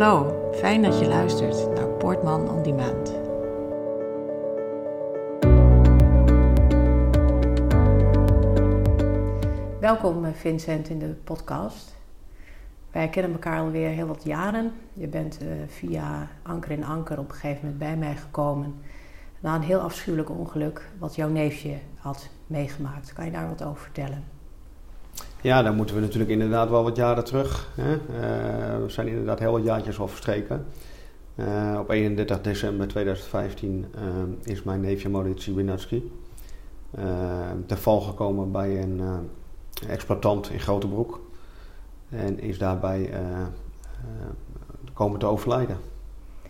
Hallo, fijn dat je luistert naar Portman on Demand. Welkom eh, Vincent in de podcast. Wij kennen elkaar alweer heel wat jaren. Je bent uh, via Anker in Anker op een gegeven moment bij mij gekomen. Na een heel afschuwelijk ongeluk wat jouw neefje had meegemaakt. Kan je daar wat over vertellen? Ja, dan moeten we natuurlijk inderdaad wel wat jaren terug. Hè? Uh, we zijn inderdaad heel wat jaartjes al verstreken. Uh, op 31 december 2015 uh, is mijn neefje Maurits Winatski ter val gekomen bij een exploitant in Grotebroek. En is daarbij komen te overlijden.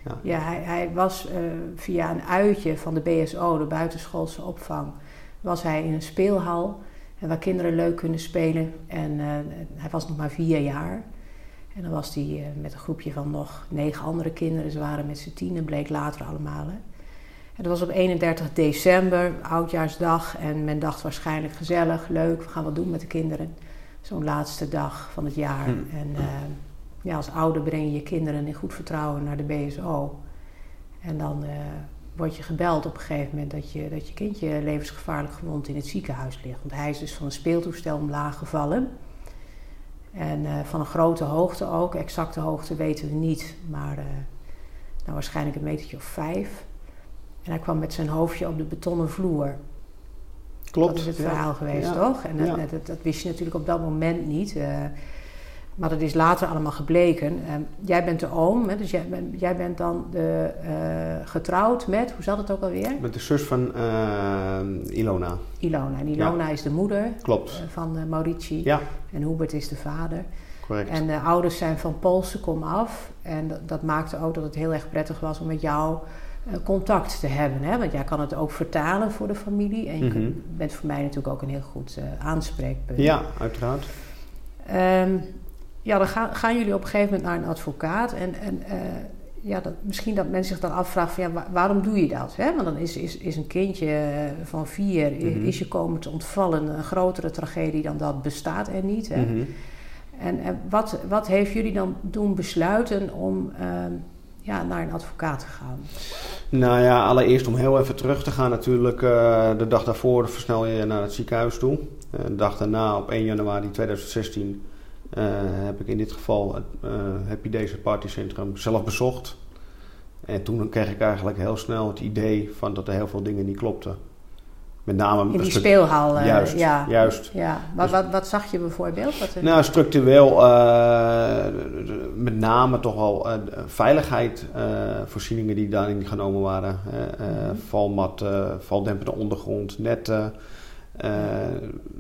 Ja, ja hij, hij was via een uitje van de BSO, de buitenschoolse opvang, was hij in een speelhal en waar kinderen leuk kunnen spelen. En uh, hij was nog maar vier jaar. En dan was hij uh, met een groepje van nog negen andere kinderen. Ze waren met z'n tienen, bleek later allemaal. Hè. En dat was op 31 december, oudjaarsdag. En men dacht waarschijnlijk gezellig, leuk, we gaan wat doen met de kinderen. Zo'n laatste dag van het jaar. Hm. En uh, ja, als ouder breng je je kinderen in goed vertrouwen naar de BSO. En dan word je gebeld op een gegeven moment dat je, dat je kindje levensgevaarlijk gewond in het ziekenhuis ligt. Want hij is dus van een speeltoestel omlaag gevallen. En uh, van een grote hoogte ook. Exacte hoogte weten we niet, maar uh, nou, waarschijnlijk een metertje of vijf. En hij kwam met zijn hoofdje op de betonnen vloer. Klopt. Dat is het verhaal ja. geweest, ja. toch? En ja. dat, dat, dat, wist je natuurlijk op dat moment niet. Uh, maar dat is later allemaal gebleken. Uh, jij bent de oom, hè, dus jij, ben, jij, bent dan de, uh, getrouwd met, hoe zat het ook alweer? Met de zus van uh, Ilona. Ilona. En Ilona ja. is de moeder Klopt. van Maurici. Ja. En Hubert is de vader. Correct. En de ouders zijn van Poolse kom af. En dat, dat, maakte ook dat het heel erg prettig was om met jou contact te hebben. Hè? Want jij kan het ook vertalen voor de familie. En je mm -hmm. bent voor mij natuurlijk ook een heel goed aanspreekpunt. Ja, uiteraard. Um, ja, dan gaan, gaan, jullie op een gegeven moment naar een advocaat. En, en uh, ja, dat, misschien dat mensen zich dan afvragen van ja, waarom doe je dat? Hè? Want dan is, is, is een kindje van vier, mm -hmm. is je komen te ontvallen een grotere tragedie dan dat bestaat er niet. Hè? Mm -hmm. En, en wat, wat heeft jullie dan doen besluiten om uh, ja, naar een advocaat te gaan? Nou ja, allereerst om heel even terug te gaan natuurlijk. Uh, de dag daarvoor versnel je naar het ziekenhuis toe. de dag daarna, op 1 januari 2016 uh, heb ik in dit geval uh, Happy Days het partycentrum zelf bezocht. En toen kreeg ik eigenlijk heel snel het idee van dat er heel veel dingen niet klopten. Met name... In die speelhal. Uh, juist, ja. juist. Ja. Wat, dus, wat, wat zag je bijvoorbeeld? Wat er... Nou, structureel met name toch wel veiligheidsvoorzieningen die daarin genomen waren. Mm-hmm. Valmat, valdempende ondergrond, netten... Uh,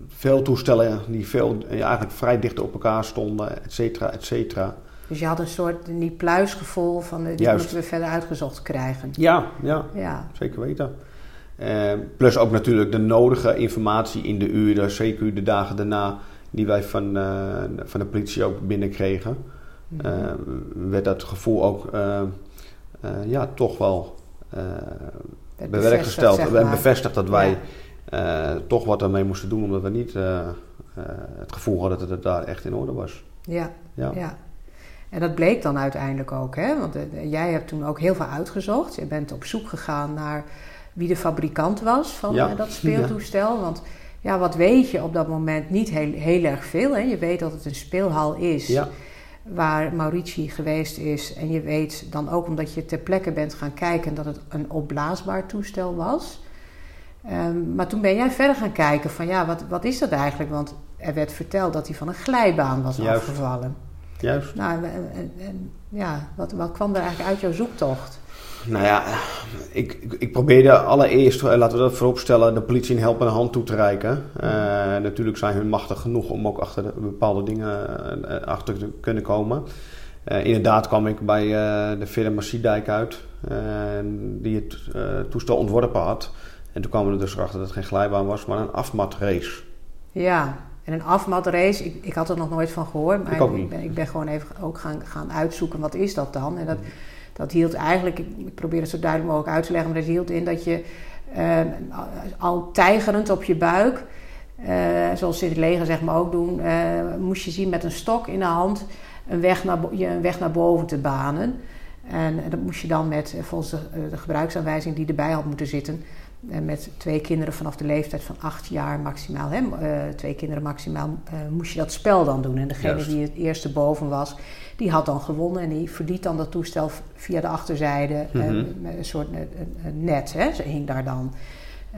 veel toestellen die veel, ja, eigenlijk vrij dicht op elkaar stonden, et cetera, et cetera. Dus je had een soort niet pluisgevoel van die Juist. moeten we verder uitgezocht krijgen. Ja, ja, ja. zeker weten. Uh, plus ook natuurlijk de nodige informatie in de uren, zeker de dagen daarna, die wij van, uh, van de politie ook binnenkregen. Mm -hmm. uh, werd dat gevoel ook ja, toch wel bewerkstelligd zeg maar. en bevestigd dat wij. Ja toch wat ermee moesten doen, omdat we niet uh, uh, het gevoel hadden dat het daar echt in orde was. Ja, ja. ja. En dat bleek dan uiteindelijk ook, hè? Want jij hebt toen ook heel veel uitgezocht. Je bent op zoek gegaan naar wie de fabrikant was van ja. dat speeltoestel. Ja. Want ja, wat weet je op dat moment? Niet heel, heel erg veel. Hè? Je weet dat het een speelhal is. Ja waar Maurici geweest is. En je weet dan ook omdat je ter plekke bent gaan kijken dat het een opblaasbaar toestel was. Um, maar toen ben jij verder gaan kijken van ja, wat, wat is dat eigenlijk? Want er werd verteld dat hij van een glijbaan was Juist. afgevallen. Juist. Nou, en, en, en, ja, wat, wat kwam er eigenlijk uit jouw zoektocht? Nou ja, ik, ik, probeerde allereerst, laten we dat vooropstellen, de politie een helpende hand toe te reiken. Uh, natuurlijk zijn hun machtig genoeg om ook achter de, bepaalde dingen uh, achter te kunnen komen. Uh, inderdaad kwam ik bij de firma Siedijk uit, die het toestel ontworpen had. En toen kwamen we er dus achter dat het geen glijbaan was, maar een afmatrace. Ja, en een afmatrace, ik, ik had er nog nooit van gehoord. Maar ik, ook niet. ik, ben, ik ben gewoon even ook gaan, gaan uitzoeken, wat is dat dan? En dat, dat hield eigenlijk, ik probeer het zo duidelijk mogelijk uit te leggen, maar dat hield in dat je uh, al tijgerend op je buik, uh, zoals ze in het leger zeg maar ook doen, uh, moest je zien met een stok in de hand een weg naar, je een weg naar boven te banen. En, dat moest je dan met, volgens de, de gebruiksaanwijzing die erbij had moeten zitten, met twee kinderen vanaf de leeftijd van acht jaar maximaal, hè, twee kinderen maximaal, moest je dat spel dan doen. En degene die het eerste boven was, die had dan gewonnen en die verliet dan dat toestel via de achterzijde mm met een soort net. Hè, ze hing daar dan.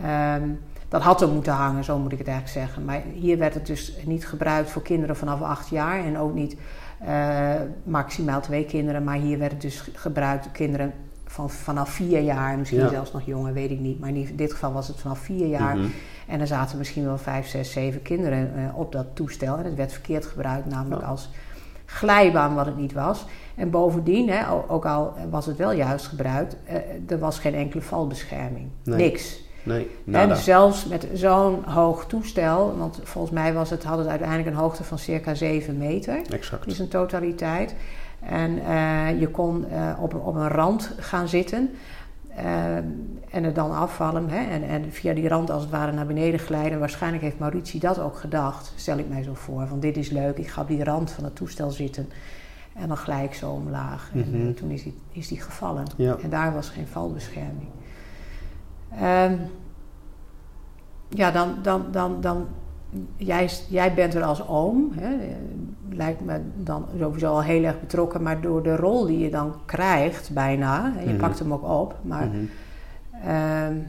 Ehm, dat had er moeten hangen, zo moet ik het eigenlijk zeggen. Maar hier werd het dus niet gebruikt voor kinderen vanaf acht jaar en ook niet maximaal twee kinderen. Maar hier werd het dus gebruikt voor kinderen van, vanaf vier jaar, misschien zelfs nog jonger, weet ik niet. Maar in dit geval was het vanaf vier jaar. Mhm. En er zaten misschien wel vijf, zes, zeven kinderen uh, op dat toestel. En het werd verkeerd gebruikt, namelijk als glijbaan wat het niet was. En bovendien, hè, ook al was het wel juist gebruikt, uh, er was geen enkele valbescherming. Niks. Nee, en zelfs met zo'n hoog toestel, want volgens mij was het, had het uiteindelijk een hoogte van circa 7 meter. Exact. is een totaliteit. En uh, je kon uh, op, op een rand gaan zitten. Uh, en er dan afvallen hè, en, en, via die rand als het ware naar beneden glijden. Waarschijnlijk heeft Mauritie dat ook gedacht, stel ik mij zo voor. Van dit is leuk, ik ga op die rand van het toestel zitten en dan glij ik zo omlaag. En mm -hmm. toen is die, is die gevallen. Ja. En daar was geen valbescherming. Um, ja, dan, dan, dan, dan jij, jij bent er als oom, hè, lijkt me dan sowieso al heel erg betrokken, maar door de rol die je dan krijgt, bijna, je mm pakt hem ook op, maar mm -hmm.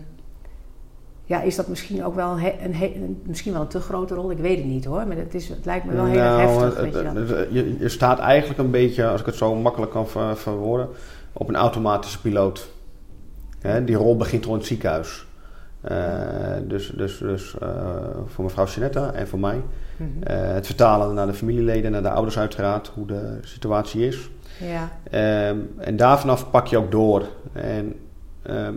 ja, is dat misschien ook wel een, een, misschien wel een te grote rol? Ik weet het niet hoor, maar het, is, het lijkt me wel heel nou, erg heftig. je, je, je, staat eigenlijk een beetje, als ik het zo makkelijk kan verwoorden, op een automatische piloot. Hè, die rol begint rond het ziekenhuis. Uh, dus dus, dus uh, voor mevrouw Sinetta en voor mij. Mm -hmm. uh, het vertalen naar de familieleden, naar de ouders uiteraard, hoe de situatie is. Ja. en daar vanaf pak je ook door. En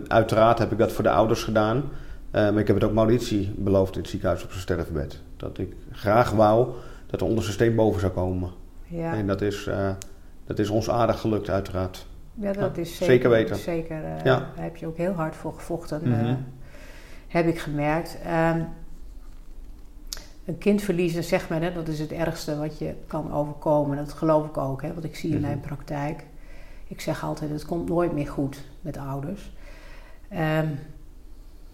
uiteraard heb ik dat voor de ouders gedaan. maar ik heb het ook Mauritie beloofd in het ziekenhuis op zijn sterfbed. Dat ik graag wou dat er onderste steen boven zou komen. Ja. En dat is, dat is ons aardig gelukt uiteraard. Ja, dat ja, is zeker, zeker weten. Zeker, ja. Daar heb je ook heel hard voor gevochten. Mm -hmm heb ik gemerkt. Um, een kind verliezen, zeg maar, hè, dat is het ergste wat je kan overkomen. Dat geloof ik ook, hè, wat ik zie in mijn praktijk. Ik zeg altijd, het komt nooit meer goed met ouders. Um,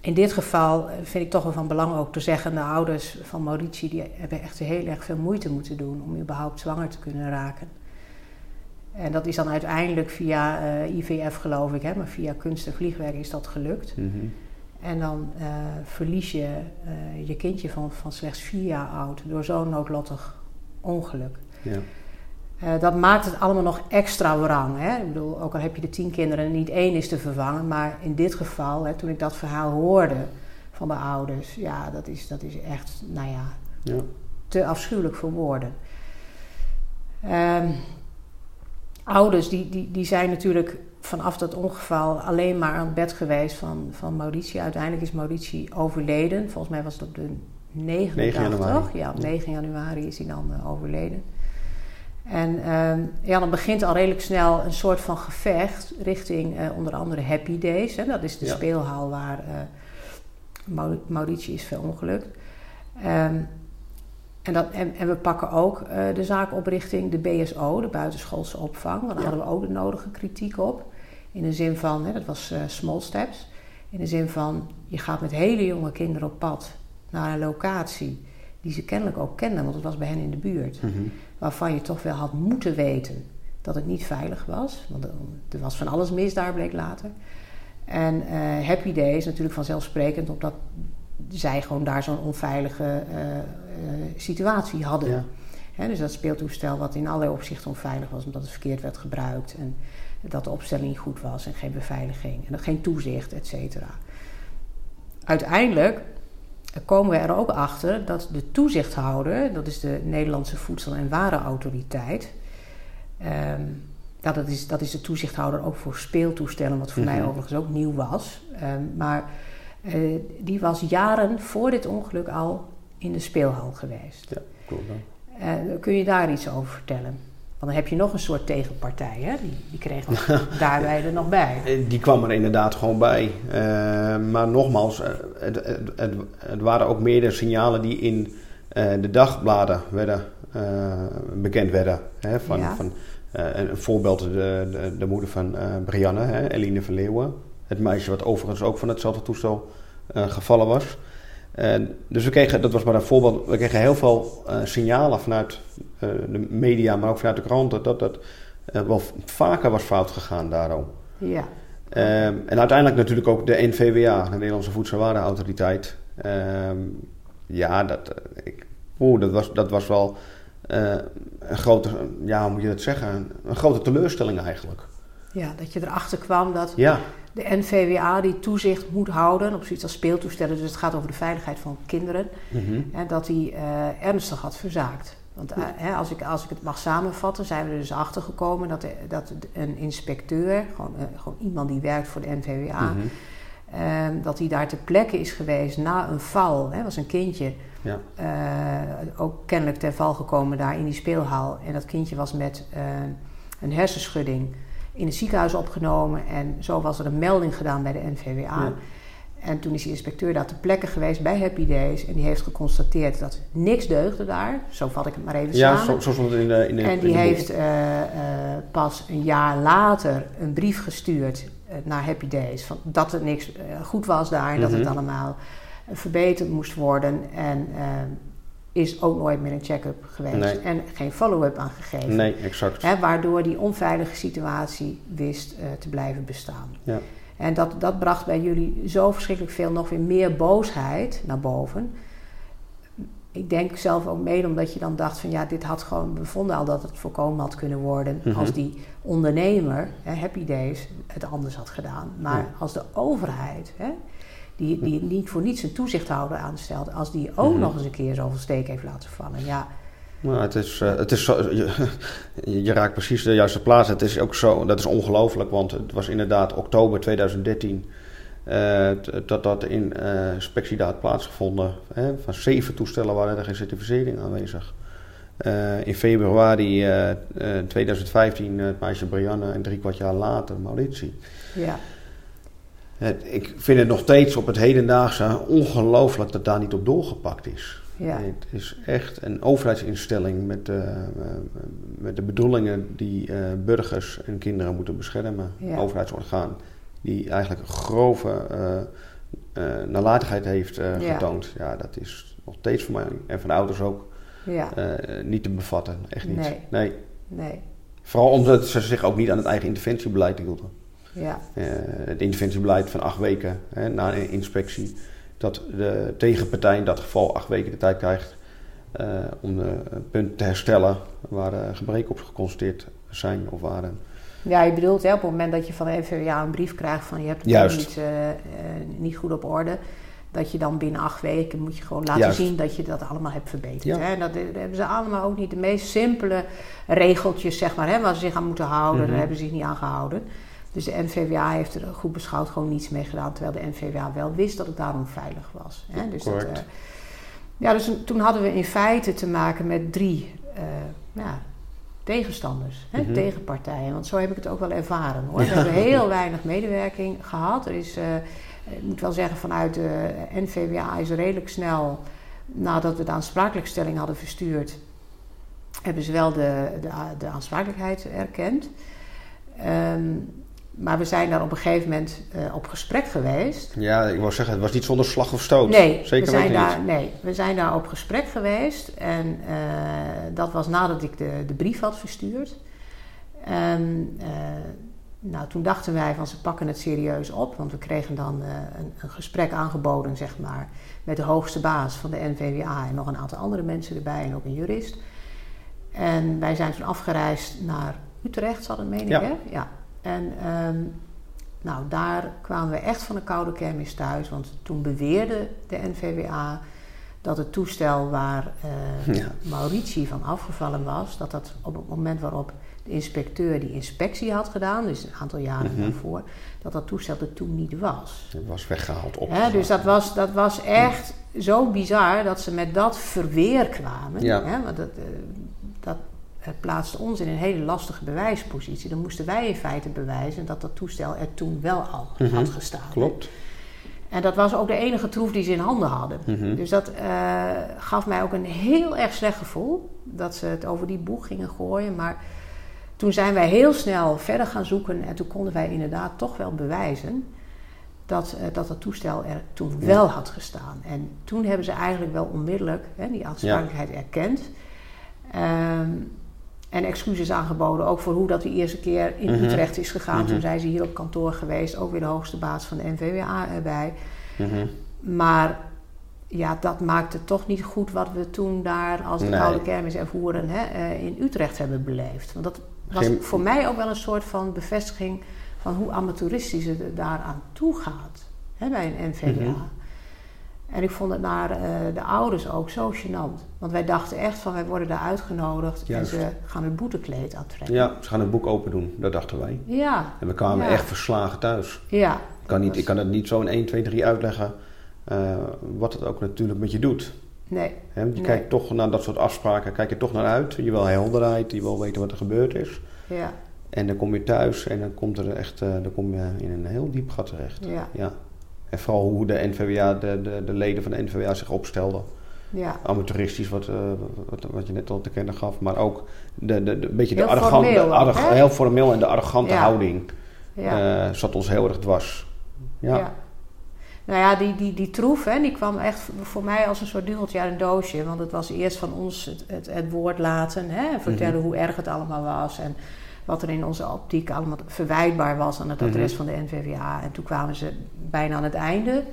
in dit geval vind ik toch wel van belang ook te zeggen... de ouders van Mauritie die hebben echt heel erg veel moeite moeten doen... om überhaupt zwanger te kunnen raken. En dat is dan uiteindelijk via uh, IVF, geloof ik, hè, maar via kunst en vliegwerk is dat gelukt. Mm -hmm. En dan uh, verlies je uh, je kindje van, van slechts vier jaar oud door zo'n noodlottig ongeluk. Ja. Uh, dat maakt het allemaal nog extra wrang. Hè? Ik bedoel, ook al heb je de tien kinderen en niet één is te vervangen, maar in dit geval, hè, toen ik dat verhaal hoorde van de ouders, ja, dat is, dat is echt, nou ja, ja. te afschuwelijk voor woorden. Um, ouders die, die, die zijn natuurlijk vanaf dat ongeval alleen maar aan het bed geweest van, van Mauritie. Uiteindelijk is Mauritie overleden. Volgens mij was het op de 9, 9 januari. Ja, op 9 januari is hij dan uh, overleden. En uh, ja, dan begint al redelijk snel een soort van gevecht richting uh, onder andere Happy Days. Hè? Dat is de ja. speelhal waar uh, Mauritie is verongelukt. Um, en, dat, en, en, we pakken ook uh, de zaak op richting de BSO, de buitenschoolse opvang. Daar ja. hadden we ook de nodige kritiek op. In de zin van, hè, dat was uh, small steps. In de zin van, je gaat met hele jonge kinderen op pad naar een locatie die ze kennelijk ook kenden, want het was bij hen in de buurt. Mm -hmm. Waarvan je toch wel had moeten weten dat het niet veilig was. Want er was van alles mis daar, bleek later. En uh, Happy Day is natuurlijk vanzelfsprekend, omdat zij gewoon daar zo'n onveilige uh, uh, situatie hadden. Ja. He, dus dat speeltoestel wat in allerlei opzichten onveilig was, omdat het verkeerd werd gebruikt en dat de opstelling niet goed was en geen beveiliging en geen toezicht, et cetera. Uiteindelijk komen we er ook achter dat de toezichthouder, dat is de Nederlandse Voedsel- en Warenautoriteit, um, dat, is, dat is de toezichthouder ook voor speeltoestellen, wat voor mm -hmm. mij overigens ook nieuw was. Um, maar uh, die was jaren voor dit ongeluk al in de speelhal geweest. Ja, klopt. Uh, kun je daar iets over vertellen? Want dan heb je nog een soort tegenpartij, hè? Die, die kreeg daarbij er nog bij. Die kwam er inderdaad gewoon bij. Uh, maar nogmaals, het, het, het, het, waren ook meerdere signalen die in de dagbladen werden bekend werden. Hè, van, van, een voorbeeld, de, de, de moeder van Brianne, hè, Eline van Leeuwen. Het meisje wat overigens ook van hetzelfde toestel gevallen was. Dus we kregen, dat was maar een voorbeeld, we kregen heel veel signalen vanuit de media, maar ook vanuit de kranten, dat dat wel vaker was fout gegaan daarom. Ja. Ehm, en uiteindelijk natuurlijk ook de NVWA, de Nederlandse Voedselwaardeautoriteit. Um, ja, dat, eh, ik, dat, was, dat was wel uh, een grote, ja, hoe moet je dat zeggen, een grote teleurstelling eigenlijk. Ja, dat je erachter kwam dat ja. de NVWA die toezicht moet houden op zoiets als speeltoestellen, dus het gaat over de veiligheid van kinderen, mm en dat die uh, ernstig had verzaakt. Want eh, hè, als, ik, als ik het mag samenvatten, zijn we er dus achter gekomen dat, dat een inspecteur, gewoon, uh, gewoon iemand die werkt voor de NVWA, mm ehm, dat hij daar ter plekke is geweest na een val. Hè, was een kindje, ja. ook kennelijk ter val gekomen daar in die speelhal. En dat kindje was met een hersenschudding in het ziekenhuis opgenomen. En zo was er een melding gedaan bij de NVWA. Ja. En toen is die inspecteur daar ter plekke geweest bij Happy Days. En die heeft geconstateerd dat niks deugde daar. Zo vat ik het maar even ja, samen. Ja, zo, stond het in de in de, En die heeft uh, uh, pas een jaar later een brief gestuurd uh, naar Happy Days. Van dat er niks goed was daar. En mm -hmm. dat het mhm. allemaal verbeterd moest worden. En is ook nooit meer een check-up geweest. Nee. En geen follow-up aangegeven. Nee, exact. Hè, waardoor die onveilige situatie wist te blijven bestaan. Ja. En dat, dat bracht bij jullie zo verschrikkelijk veel, nog weer meer boosheid naar boven. Ik denk zelf ook mede omdat je dan dacht van ja, dit had gewoon, we vonden al dat het voorkomen had kunnen worden mm -hmm. als die ondernemer, hè, Happy Days, het anders had gedaan. Maar ja. als de overheid, hè, die, die niet voor niets een toezichthouder aanstelt, als die ook mm -hmm. nog eens een keer zoveel steek heeft laten vallen, ja, nou, het is, uh, het is zo, je, je, raakt precies de juiste plaats. Het is ook zo, dat is ongelooflijk, want het was inderdaad oktober 2013 uh, dat dat in uh, had plaatsgevonden. Hè. Van zeven toestellen waren er geen certificering aanwezig. Uh, in februari 2015 het meisje Brianne en drie kwart jaar later Mauritie. Ja. Ik vind het nog steeds op het hedendaagse ongelooflijk dat daar niet op doorgepakt is. Ja. Het is echt een overheidsinstelling met, uh, met de bedoelingen die uh, burgers en kinderen moeten beschermen. Ja. Overheidsorgaan die eigenlijk grove nalatigheid heeft getoond. Ja. ja. dat is nog steeds voor mij en van de ouders ook niet te bevatten. Echt niet. Nee. nee. nee. Vooral omdat ze zich ook niet aan het eigen interventiebeleid hielden. Ja. het interventiebeleid van acht weken hè, na een inspectie dat de tegenpartij in dat geval acht weken de tijd krijgt uh, om de punt te herstellen waar gebreken op geconstateerd zijn of waren. Ja, je bedoelt hè, op het moment dat je van de NVWA een brief krijgt van je hebt het niet, uh, niet goed op orde, dat je dan binnen acht weken moet je gewoon laten Juist. zien dat je dat allemaal hebt verbeterd. Ja. Hè? Dat, dat, hebben ze allemaal ook niet de meest simpele regeltjes, zeg maar, hè, waar ze zich aan moeten houden. Mm -hmm. Daar hebben ze zich niet aan gehouden. Dus de NVWA heeft er goed beschouwd gewoon niets mee gedaan. Terwijl de NVWA wel wist dat het daarom veilig was. Hè? Dus dat, uh, ja, dus toen hadden we in feite te maken met drie uh, ja, tegenstanders, hè? Mm -hmm. tegenpartijen. Want zo heb ik het ook wel ervaren hoor. Ja. We hebben heel weinig medewerking gehad. Er is, uh, ik moet wel zeggen, vanuit de NVWA is redelijk snel nadat we de aansprakelijkstelling hadden verstuurd, hebben ze wel de, de, de aansprakelijkheid erkend. Um, maar we zijn daar op een gegeven moment uh, op gesprek geweest. Ja, ik wou zeggen, het was niet zonder slag of stoot. Nee, Zeker we zijn niet. daar, nee, we zijn daar op gesprek geweest. En uh, dat was nadat ik de, de brief had verstuurd. En uh, nou, toen dachten wij van ze pakken het serieus op. Want we kregen dan een, een, gesprek aangeboden, zeg maar, met de hoogste baas van de NVWA en nog een aantal andere mensen erbij en ook een jurist. En wij zijn toen afgereisd naar Utrecht, zat het meen ik, ja. hè? Ja. En um, nou, daar kwamen we echt van een koude kermis thuis. Want toen beweerde de NVWA dat het toestel waar uh, ja. Mauritie van afgevallen was... dat dat op het moment waarop de inspecteur die inspectie had gedaan... dus een aantal jaren mm -hmm. daarvoor... dat dat toestel er toen niet was. Het was weggehaald op. Hè, dus dat was, dat was echt ja. zo bizar dat ze met dat verweer kwamen. Ja. Hè, want dat, uh, het plaatste ons in een hele lastige bewijspositie. Dan moesten wij in feite bewijzen dat dat toestel er toen wel al mm -hmm. had gestaan. Klopt. En dat was ook de enige troef die ze in handen hadden. Mhm. Dus dat eh, gaf mij ook een heel erg slecht gevoel. Dat ze het over die boeg gingen gooien. Maar toen zijn wij heel snel verder gaan zoeken. En toen konden wij inderdaad toch wel bewijzen dat, eh, dat toestel er toen wel had gestaan. En toen hebben ze eigenlijk wel onmiddellijk hè, die aansprakelijkheid erkend. Ehm, en excuses aangeboden, ook voor hoe dat de eerste keer in Mhm. Utrecht is gegaan. Mhm. Toen zijn ze hier op kantoor geweest, ook weer de hoogste baas van de NVWA erbij. Mhm. Maar ja, dat maakte toch niet goed wat we toen daar als de Nee. Oude Kermis en Voeren hè, eh, in Utrecht hebben beleefd. Want dat was Geen- voor mij ook wel een soort van bevestiging van hoe amateuristisch het daaraan toe gaat hè, bij een NVWA. En ik vond het naar eh, de ouders ook zo gênant. Want wij dachten echt van wij worden daar uitgenodigd Juist. en ze gaan het boetekleed aantrekken. Ja, ze gaan het boek open doen, dat dachten wij. Ja, En we kwamen Ja. echt verslagen thuis. ja. Ik kan, niet, was- ik kan het niet zo in 1, 2, 3 uitleggen eh, wat het ook natuurlijk met je doet. Nee, je Nee. kijkt toch naar dat soort afspraken, kijk je toch naar uit. Je wil helderheid, je wil weten wat er gebeurd is. ja, En dan kom je thuis en dan, komt er echt, eh, dan kom je in een heel diep gat terecht. ja, Ja. En vooral hoe de NVWA, de, de, de leden van de NVWA zich opstelden. ja. Amateuristisch, wat, eh, wat, wat je net al te kennen gaf. Maar ook de, de, de, een beetje de arrogante, formeel heel formeel en de arrogante Ja. houding ja. eh, zat ons heel erg dwars. Ja. Ja. Nou ja, die, die, die troef, hè, die kwam echt voor mij als een soort duveltje uit een doosje. Want het was eerst van ons het, het, het woord laten, hè, vertellen Mhm. hoe erg het allemaal was. En wat er in onze optiek allemaal verwijtbaar was aan het Mhm. adres van de NVWA. En toen kwamen ze bijna aan het einde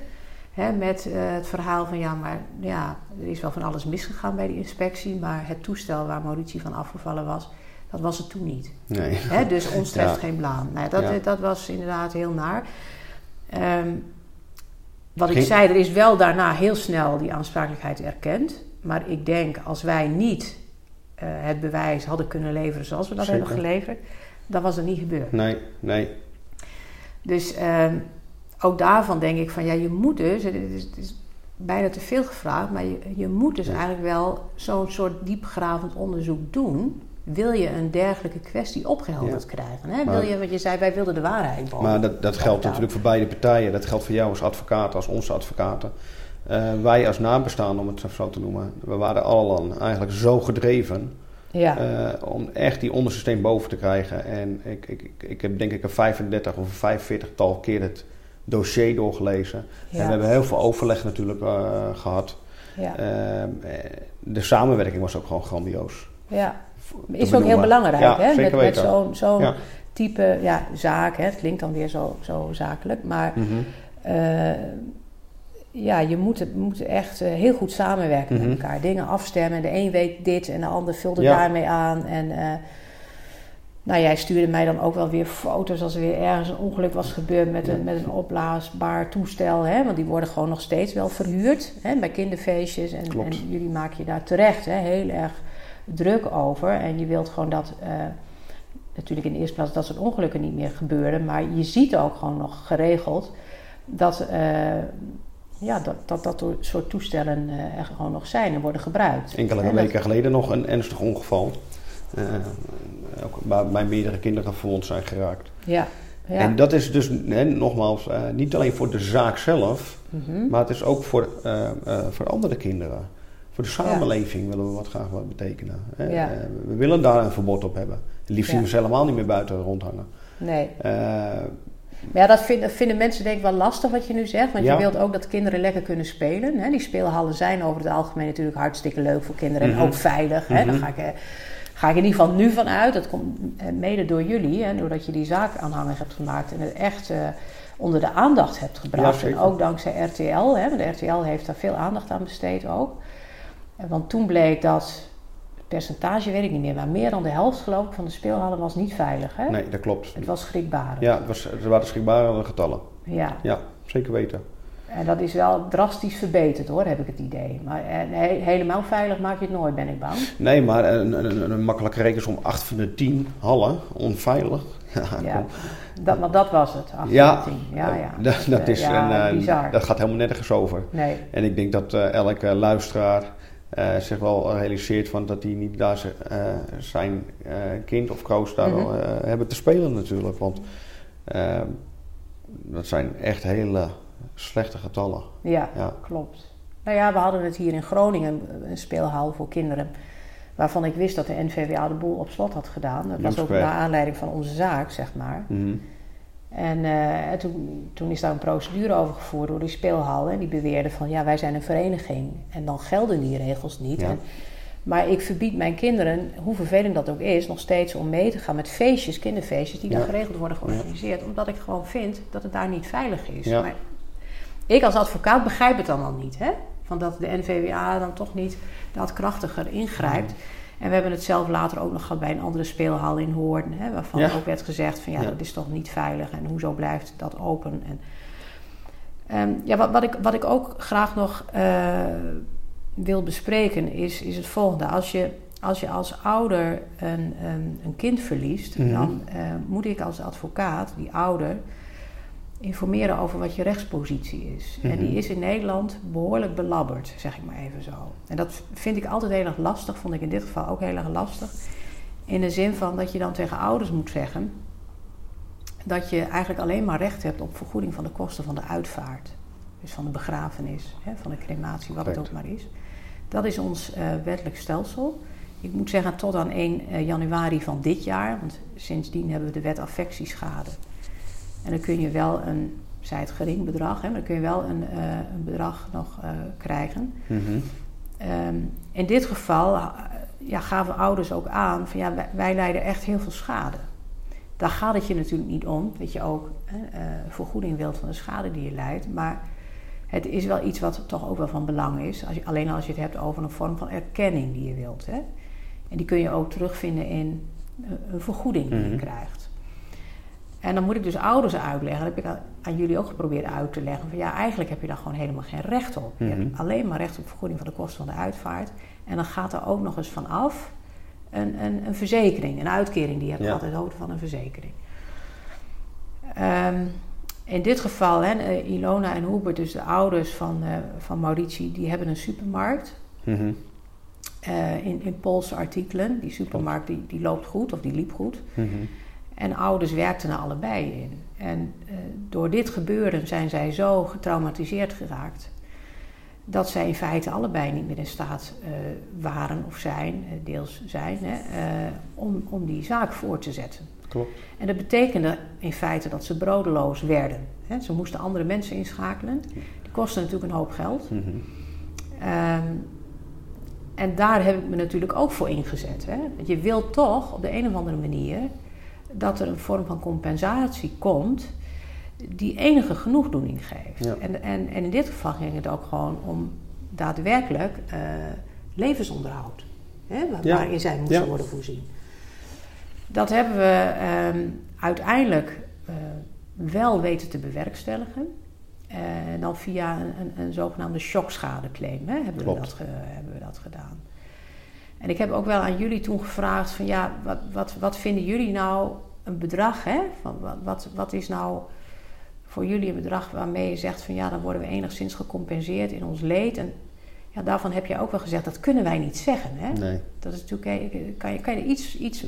hè, met eh, het verhaal van... ja, maar ja, er is wel van alles misgegaan bij die inspectie... maar het toestel waar Mauritie van afgevallen was, dat was het toen niet. Nee. Hè, dus ons treft Ja. geen blaam. Nou, dat, Ja. dat was inderdaad heel naar. Ehm, wat ik zei, er is wel daarna heel snel die aansprakelijkheid erkend. Maar ik denk, als wij niet het bewijs hadden kunnen leveren zoals we dat Zeker. hebben geleverd, dan was het niet gebeurd. Nee, nee. Dus ehm, ook daarvan denk ik van, ja, je moet dus, het is, het is bijna te veel gevraagd, maar je, je moet dus Ja. eigenlijk wel zo'n soort diepgravend onderzoek doen. Wil je een dergelijke kwestie opgehelderd krijgen? Hè? Wil je, want je zei, wij wilden de waarheid boven. Maar dat, dat geldt natuurlijk voor beide partijen. Dat geldt voor jou als advocaat, als onze advocaten. Eh, wij als nabestaanden, om het zo te noemen, we waren allen eigenlijk zo gedreven Ja, eh, om echt die onderste steen boven te krijgen. En ik, ik, ik, ik heb denk ik een 35 of een 45 tal keer het dossier doorgelezen. ja, En we hebben heel veel overleg natuurlijk eh, gehad. ja, Eh, eh, de samenwerking was ook gewoon grandioos. ja. Is ook heel belangrijk, hè? Met, met zo'n Ja. type ja, zaak. Hè? Het klinkt dan weer zo, zo zakelijk. Maar Mhm. Ja, je moet, het, moet echt eh, heel goed samenwerken Mhm. met elkaar. Dingen afstemmen. De een weet dit en de ander vult er Ja. daarmee aan. En eh, nou, jij stuurde mij dan ook wel weer foto's als er weer ergens een ongeluk was gebeurd met een, met een opblaasbaar toestel. Hè? Want die worden gewoon nog steeds wel verhuurd hè? bij kinderfeestjes. En, en jullie maken je daar terecht hè? heel erg druk over. En je wilt gewoon dat, eh, natuurlijk in de eerste plaats, dat soort ongelukken niet meer gebeuren. Maar je ziet ook gewoon nog geregeld dat, ja, dat, dat dat soort toestellen eh, er gewoon nog zijn en worden gebruikt. Enkele En dat- weken geleden nog een ernstig ongeval. eh, ook waarbij meerdere kinderen verwond zijn geraakt. Ja, ja. En dat is dus, hè, nogmaals, eh, niet alleen voor de zaak zelf, Mhm. maar het is ook voor, voor andere kinderen. Voor de samenleving willen we wat graag wat betekenen. Hè. Ja. We willen daar een verbod op hebben. Liefst zien we ze helemaal niet meer buiten rondhangen. Nee. Maar ja, dat vinden, vinden mensen denk ik wel lastig wat je nu zegt. Want Ja. je wilt ook dat kinderen lekker kunnen spelen. Hè? Die speelhallen zijn over het algemeen natuurlijk hartstikke leuk voor kinderen. Mhm. En ook veilig. Hè? Daar Mhm. ga ik, eh, ga ik in ieder geval nu van uit. Dat komt eh, mede door jullie. Hè? Doordat je die zaak aanhangig hebt gemaakt. En het echt eh, onder de aandacht hebt gebracht. en ook dankzij RTL. Hè? Want de RTL heeft daar veel aandacht aan besteed ook. En want toen bleek dat... Percentage weet ik niet meer. Maar meer dan de helft geloof ik van de speelhallen was niet veilig. Hè? nee, dat klopt. Het was schrikbarend. Ja, het, was, het waren schrikbare getallen. ja. Ja, zeker weten. En dat is wel drastisch verbeterd hoor, heb ik het idee. Maar eh, helemaal veilig maak je het nooit, ben ik bang. Nee, maar een, een, een makkelijke rekensom 8 van de 10 hallen, onveilig. Ja, dat, maar dat was het, 8 Ja, van 10. Ja, ja. Dat, dat eh, is ja, een, eh, bizar. dat gaat helemaal nergens over. Nee, En ik denk dat elke luisteraar eh, zich wel realiseert van dat hij niet daar eh, zijn eh, kind of kroost daar Mhm. wel, hebben te spelen natuurlijk. Want dat zijn echt hele, slechte getallen. Ja, ja, klopt. Nou ja, we hadden het hier in Groningen, een speelhal voor kinderen. Waarvan ik wist dat de NVWA de boel op slot had gedaan. Dat was ook naar aanleiding van onze zaak, zeg maar. Mhm. En, uh, toen, toen, is daar een procedure over gevoerd door die speelhal. En die beweerde van ja, wij zijn een vereniging. En dan gelden die regels niet. En, maar ik verbied mijn kinderen, hoe vervelend dat ook is, nog steeds om mee te gaan met feestjes, kinderfeestjes, die dan geregeld worden georganiseerd. Omdat ik gewoon vind dat het daar niet veilig is. Maar ik als advocaat begrijp het dan al niet. Hè? Van dat de NVWA dan toch niet dat krachtiger ingrijpt. En we hebben het zelf later ook nog gehad bij een andere speelhal in Hoorn. Hè, waarvan ook werd gezegd van ja, dat is toch niet veilig. En hoezo blijft dat open? En, um, ja, wat, wat, ik, wat ik ook graag nog uh, wil bespreken is, is het volgende. Als je als, je als ouder een, een, een kind verliest, mm -hmm. dan uh, moet ik als advocaat die ouder informeren over wat je rechtspositie is. En die mhm. is in Nederland behoorlijk belabberd, zeg ik maar even zo. En dat vind ik altijd heel erg lastig, vond ik in dit geval ook heel erg lastig. In de zin van dat je dan tegen ouders moet zeggen dat je eigenlijk alleen maar recht hebt op vergoeding van de kosten van de uitvaart. Dus van de begrafenis, hè, van de crematie, wat het ook maar is. Dat is ons uh, wettelijk stelsel. Ik moet zeggen tot aan 1 uh, januari van dit jaar, want sindsdien hebben we de wet affectieschade. En dan kun je wel een, zij het gering bedrag, hè, maar dan kun je wel een, uh, een bedrag nog uh, krijgen. Mm -hmm. um, in dit geval uh, ja, gaven ouders ook aan van ja, wij, wij, lijden echt heel veel schade. Daar gaat het je natuurlijk niet om, dat je ook vergoeding wilt van de schade die je leidt. Maar het is wel iets wat toch ook wel van belang is. Als je, alleen als je het hebt over een vorm van erkenning die je wilt. Hè. En die kun je ook terugvinden in een vergoeding die mm -hmm. je mhm. krijgt. En dan moet ik dus ouders uitleggen. Dat heb ik aan jullie ook geprobeerd uit te leggen. Van ja, eigenlijk heb je daar gewoon helemaal geen recht op. Je hebt mhm. alleen maar recht op vergoeding van de kosten van de uitvaart. En dan gaat er ook nog eens vanaf een, een, een verzekering, een uitkering die je hebt ja. uit hoofd van een verzekering. Um, in dit geval, hè, eh, Ilona en Hubert, dus de ouders van, uh, van Mauritie, die hebben een supermarkt. Mm -hmm. uh, in, in Poolse artikelen. Die supermarkt die, die loopt goed, of die liep goed. Mm -hmm. En ouders werkten er allebei in. En uh, door dit gebeuren zijn zij zo getraumatiseerd geraakt. Dat zij in feite allebei niet meer in staat uh, waren of zijn, uh, deels zijn, hè, om, om die zaak voor te zetten. Klopt. En dat betekende in feite dat ze brodeloos werden. Hè. Ze moesten andere mensen inschakelen. Die kostten natuurlijk een hoop geld. Mm -hmm. um, en daar heb ik me natuurlijk ook voor ingezet. Hè. Want je wilt toch op de een of andere manier dat er een vorm van compensatie komt die enige genoegdoening geeft. Ja. En, en, en in dit geval ging het ook gewoon om daadwerkelijk uh, levensonderhoud, hè, waar, ja. waarin zij moesten ja. worden voorzien. Dat hebben we um, uiteindelijk uh, wel weten te bewerkstelligen. En uh, dan via een, een, een zogenaamde shockschadeclaim hè, hebben, we dat ge, hebben we dat gedaan. En ik heb ook wel aan jullie toen gevraagd van ja, wat, wat, wat vinden jullie nou een bedrag? Hè? Van, wat, wat, wat is nou voor jullie een bedrag waarmee je zegt van ja, dan worden we enigszins gecompenseerd in ons leed. En ja, daarvan heb je ook wel gezegd, dat kunnen wij niet zeggen. Hè? Nee. Dat is natuurlijk, kan je, kan je iets, iets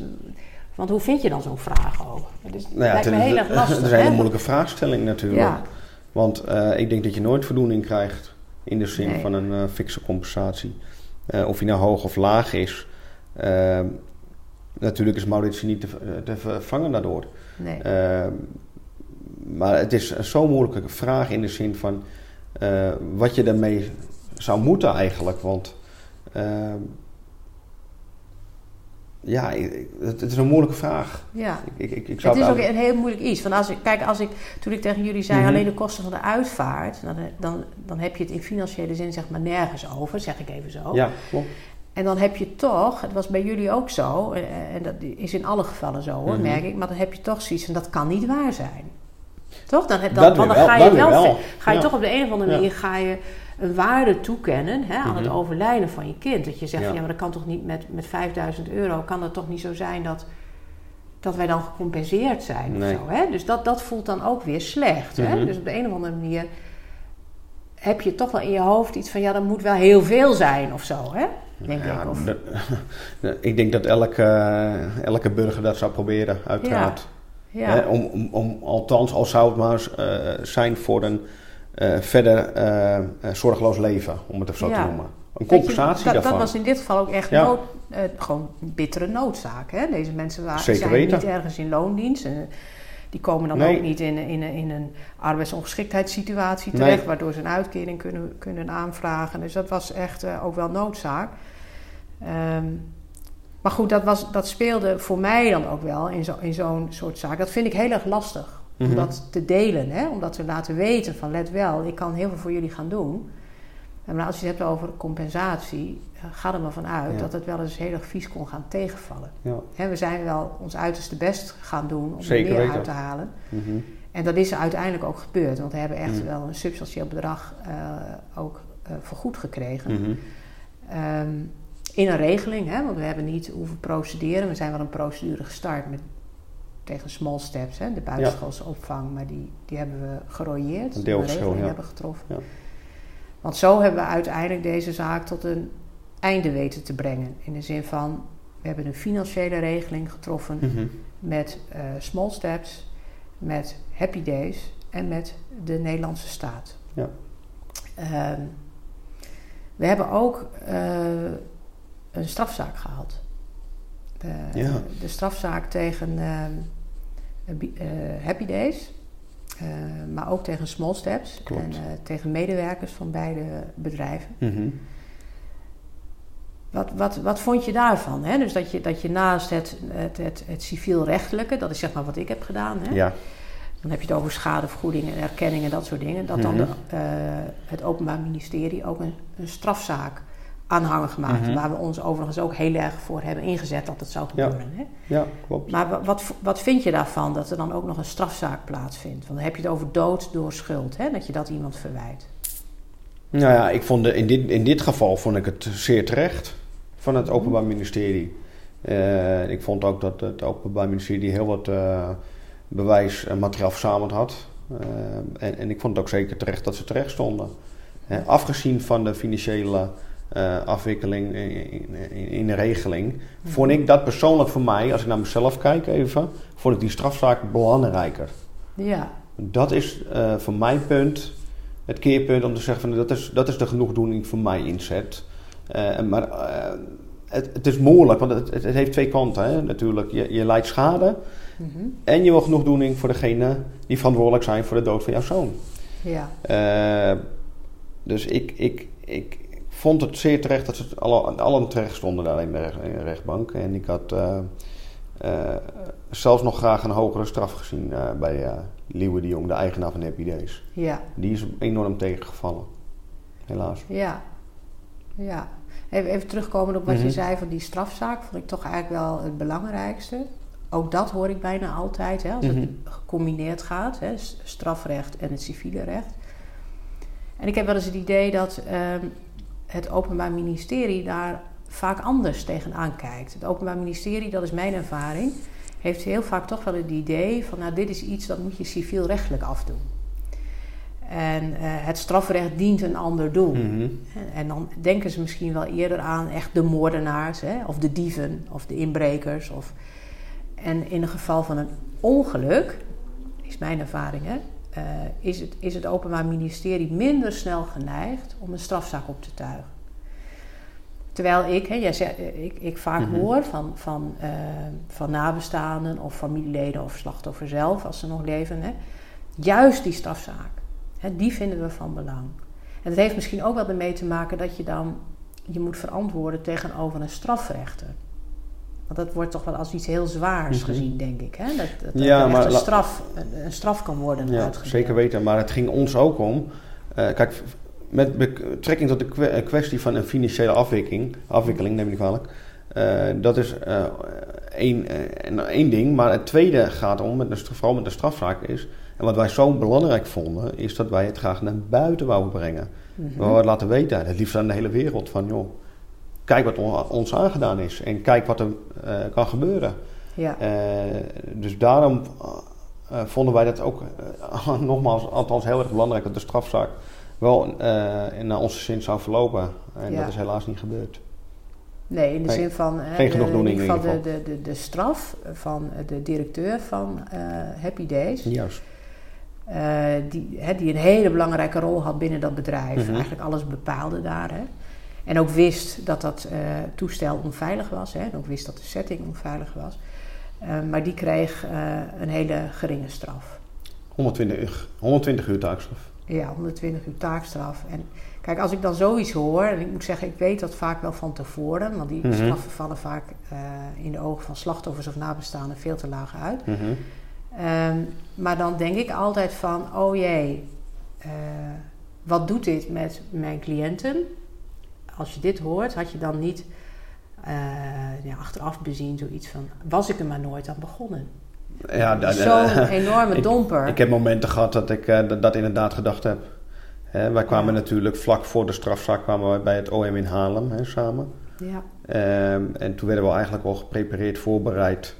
want hoe vind je dan zo'n vraag ook? Dat is, nou ja, lijkt me heel erg lastig. Dat is een hele moeilijke vraagstelling natuurlijk. Ja. Want uh, ik denk dat je nooit voldoening krijgt in de zin nee. van een uh, fikse compensatie. Uh, of hij nou hoog of laag is. Uh, natuurlijk is Maurits niet te, te, vervangen daardoor. Nee. Uh, maar het is zo'n moeilijke vraag in de zin van wat je daarmee zou moeten eigenlijk. Want ja, het, het, is een moeilijke vraag. Ja. Ik, ik, ik zou het is ook een heel moeilijk iets. Want als ik, kijk, als ik, toen ik tegen jullie zei, mm -hmm. alleen de kosten van de uitvaart, dan, dan, dan heb je het in financiële zin zeg maar nergens over, zeg ik even zo. Ja, klopt. En dan heb je toch, het was bij jullie ook zo, en dat is in alle gevallen zo hoor, mm -hmm. merk ik, maar dan heb je toch zoiets van dat kan niet waar zijn. Toch? Dan, dan, dan, ga je wel, wel. ga je ja. toch op de een of andere manier ja. ga je een waarde toekennen hè, aan mm -hmm. het overlijden van je kind. Dat je zegt, ja. Van, ja, maar dat kan toch niet met, met 5000 euro, kan het toch niet zo zijn dat, dat wij dan gecompenseerd zijn nee. of zo. Hè? Dus dat, dat voelt dan ook weer slecht. Mm -hmm. hè? Mhm. Dus op de een of andere manier heb je toch wel in je hoofd iets van, ja, dat moet wel heel veel zijn of zo. Hè? Denk ja, ik. Of... De, ik denk dat elke, elke burger dat zou proberen, uiteraard. Ja. Hè? Om, om, om, althans, al zou het maar uh, zijn voor een verder zorgeloos leven, om het even zo te noemen. Een compensatie dat, daarvan. Dat was in dit geval ook echt nood, gewoon bittere noodzaak. Hè? Deze mensen waren, Zeker zijn weten. niet ergens in loondienst. En, die komen dan ook niet in, in, in een arbeidsongeschiktheidssituatie terecht, waardoor ze een uitkering kunnen, kunnen aanvragen. Dus dat was echt uh, ook wel noodzaak. Um, maar goed, dat, was, dat speelde voor mij dan ook wel in, in zo'n soort zaak. Dat vind ik heel erg lastig om Mhm. dat te delen, hè? om dat te laten weten van let wel, ik kan heel veel voor jullie gaan doen. Maar als je het hebt over compensatie, ga er maar vanuit Ja. dat het wel eens heel erg vies kon gaan tegenvallen. Ja. We zijn wel ons uiterste best gaan doen om Zeker er meer uit te halen. Mhm. En dat is uiteindelijk ook gebeurd, want we hebben echt Mhm. wel een substantieel bedrag eh, ook eh, vergoed gekregen. Ehm, in een regeling, hè, want we hebben niet hoeven procederen. We zijn wel een procedure gestart met, tegen small steps, hè, de buitenschoolse opvang, maar die, die hebben we gerooieerd. Een deelverschil, ja. hebben getroffen. Ja. Want zo hebben we uiteindelijk deze zaak tot een einde weten te brengen. In de zin van, we hebben een financiële regeling getroffen Mhm. met eh, small steps, met happy days en met de Nederlandse staat. Ja. Ehm, we hebben ook eh, een strafzaak gehad. De, Ja. de strafzaak tegen eh, eh, Happy Days, eh, maar ook tegen Small Steps Klopt. en eh, tegen medewerkers van beide bedrijven. Mhm. Wat, wat, wat vond je daarvan? Hè? Dus dat je, dat je naast het, het, het, het civielrechtelijke, dat is zeg maar wat ik heb gedaan, hè? Ja. dan heb je het over schadevergoeding en erkenning en dat soort dingen, dat dan Mhm. de, eh, het Openbaar Ministerie ook een, een strafzaak aanhangen gemaakt. Mhm. Waar we ons overigens ook heel erg voor hebben ingezet dat het zou Ja. gebeuren. Hè? ja, klopt. Maar wa- wat, wat vind je daarvan dat er dan ook nog een strafzaak plaatsvindt? Want dan heb je het over dood door schuld, hè? dat je dat iemand verwijt. Nou ja, ik vond de, in, dit, in dit geval vond ik het zeer terecht van het Openbaar Ministerie. Eh, ik vond ook dat het Openbaar Ministerie heel wat eh, bewijs en materiaal verzameld had. Eh, en, en ik vond het ook zeker terecht dat ze terecht stonden. Afgezien van de financiële eh, afwikkeling in, in, in de regeling, vond ik dat persoonlijk voor mij, als ik naar mezelf kijk even, vond ik die strafzaak belangrijker. Ja, Dat is eh voor mijn punt het keerpunt om te zeggen van dat is, dat is de genoegdoening voor mij inzet. Eh, maar het, het is moeilijk, want het, het, heeft twee kanten hè, natuurlijk. Je, je leidt schade Mhm. en je wil genoegdoening voor degene die verantwoordelijk zijn voor de dood van jouw zoon. ja, dus ik, ik, ik vond het zeer terecht dat ze allen terecht stonden daar in de, de rechtbank. En ik had eh, eh, zelfs nog graag een hogere straf gezien eh, bij Liewe de Jong, de eigenaar van Happy Days. ja, Die is enorm tegengevallen. Helaas. ja. ja. Even, even terugkomen op wat Mhm. je zei van die strafzaak, vond ik toch eigenlijk wel het belangrijkste. Ook dat hoor ik bijna altijd, hè, als Mhm. het gecombineerd gaat, hè, strafrecht en het civiele recht. En ik heb wel eens het idee dat ehm, het Openbaar Ministerie daar vaak anders tegenaan kijkt. Het Openbaar Ministerie, dat is mijn ervaring, heeft heel vaak toch wel het idee van, nou, dit is iets dat moet je civielrechtelijk afdoen. En eh, het strafrecht dient een ander doel. Mhm. En, en dan denken ze misschien wel eerder aan echt de moordenaars, hè, of de dieven, of de inbrekers. Of... En in het geval van een ongeluk, is mijn ervaring, hè, eh, is, het, is het Openbaar Ministerie minder snel geneigd om een strafzaak op te tuigen. Terwijl ik, hè, jij zegt, eh, ik, ik vaak Mhm. hoor van, van, eh, van nabestaanden of familieleden of slachtoffer zelf, als ze nog leven, hè, juist die strafzaak, hè, die vinden we van belang. En dat heeft misschien ook wel ermee te maken dat je dan je moet verantwoorden tegenover een strafrechter. Want dat wordt toch wel als iets heel zwaars Mhm. gezien, denk ik. Hè? Dat, dat, dat Ja, echt maar een, straf, een, een straf kan worden Ja, zeker weten. Maar het ging ons ook om. eh, kijk, met betrekking tot de eh, kwestie van een financiële afwikkeling, afwikkeling neem ik niet kwalijk. eh, dat is eh, één, één ding. Maar het tweede gaat om, met de, vooral met de strafzaak, is. En wat wij zo belangrijk vonden, is dat wij het graag naar buiten wouden brengen. Mhm. We wouden laten weten, het liefst aan de hele wereld, van joh, kijk wat on- ons aangedaan is en kijk wat er eh, kan gebeuren. Ja, Eh, dus daarom eh, vonden wij dat ook, nogmaals, althans heel erg belangrijk dat de strafzaak wel naar onze zin zou verlopen. En Ja. dat is helaas niet gebeurd. nee, in de Nee, zin van geen de- in in ieder geval de, de, de, de straf van de directeur van Happy Days Juist. die, die een hele belangrijke rol had binnen dat bedrijf. Mhm. Eigenlijk alles bepaalde daar. Hè. En ook wist dat dat toestel onveilig was. Hè. En ook wist dat de setting onveilig was. maar die kreeg een hele geringe straf. 120, 120 uur taakstraf. Ja, 120 uur taakstraf. En kijk, als ik dan zoiets hoor, en ik moet zeggen, ik weet dat vaak wel van tevoren, want die Mhm. straffen vallen vaak eh, in de ogen van slachtoffers of nabestaanden veel te laag uit. Mhm. Ehm, maar dan denk ik altijd van, oh jee, eh, wat doet dit met mijn cliënten? Als je dit hoort, had je dan niet eh, ja, achteraf bezien zoiets van, was ik er maar nooit aan begonnen? Ja, da- Zo'n enorme domper. Ik heb momenten gehad dat ik eh, dat, dat inderdaad gedacht heb. Hè, wij kwamen Ja. natuurlijk vlak voor de strafzaak kwamen wij bij het OM in Haarlem hè, samen. ja, Ehm, en toen werden we eigenlijk al geprepareerd, voorbereid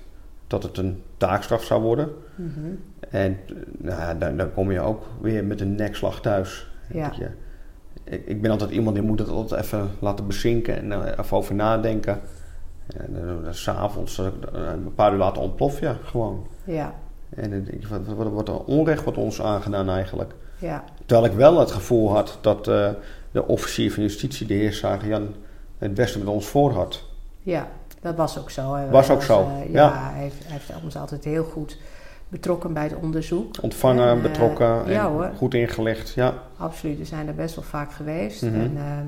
dat het een taakstraf zou worden. mhm, En eh, nou, dan kom je ook weer met een nekslag thuis. Ja. Ik, ik ben altijd iemand die moet het altijd even laten bezinken en er even over nadenken. En uh, s'avonds uh, een paar uur later ontplof je gewoon. ja, En dan denk je, wat, wat, wat een onrecht wordt ons aangedaan eigenlijk. ja, Terwijl ik wel het gevoel had dat eh, de officier van justitie, de heer Jan, het beste met ons voor had. ja. Dat was ook zo. Was ook was, zo, eh, ja. ja, hij heeft, hij heeft ons altijd heel goed betrokken bij het onderzoek. Ontvangen, En, eh, betrokken en ja hoor. goed ingelicht. Ja. Absoluut, we zijn er best wel vaak geweest. Mhm. En ehm,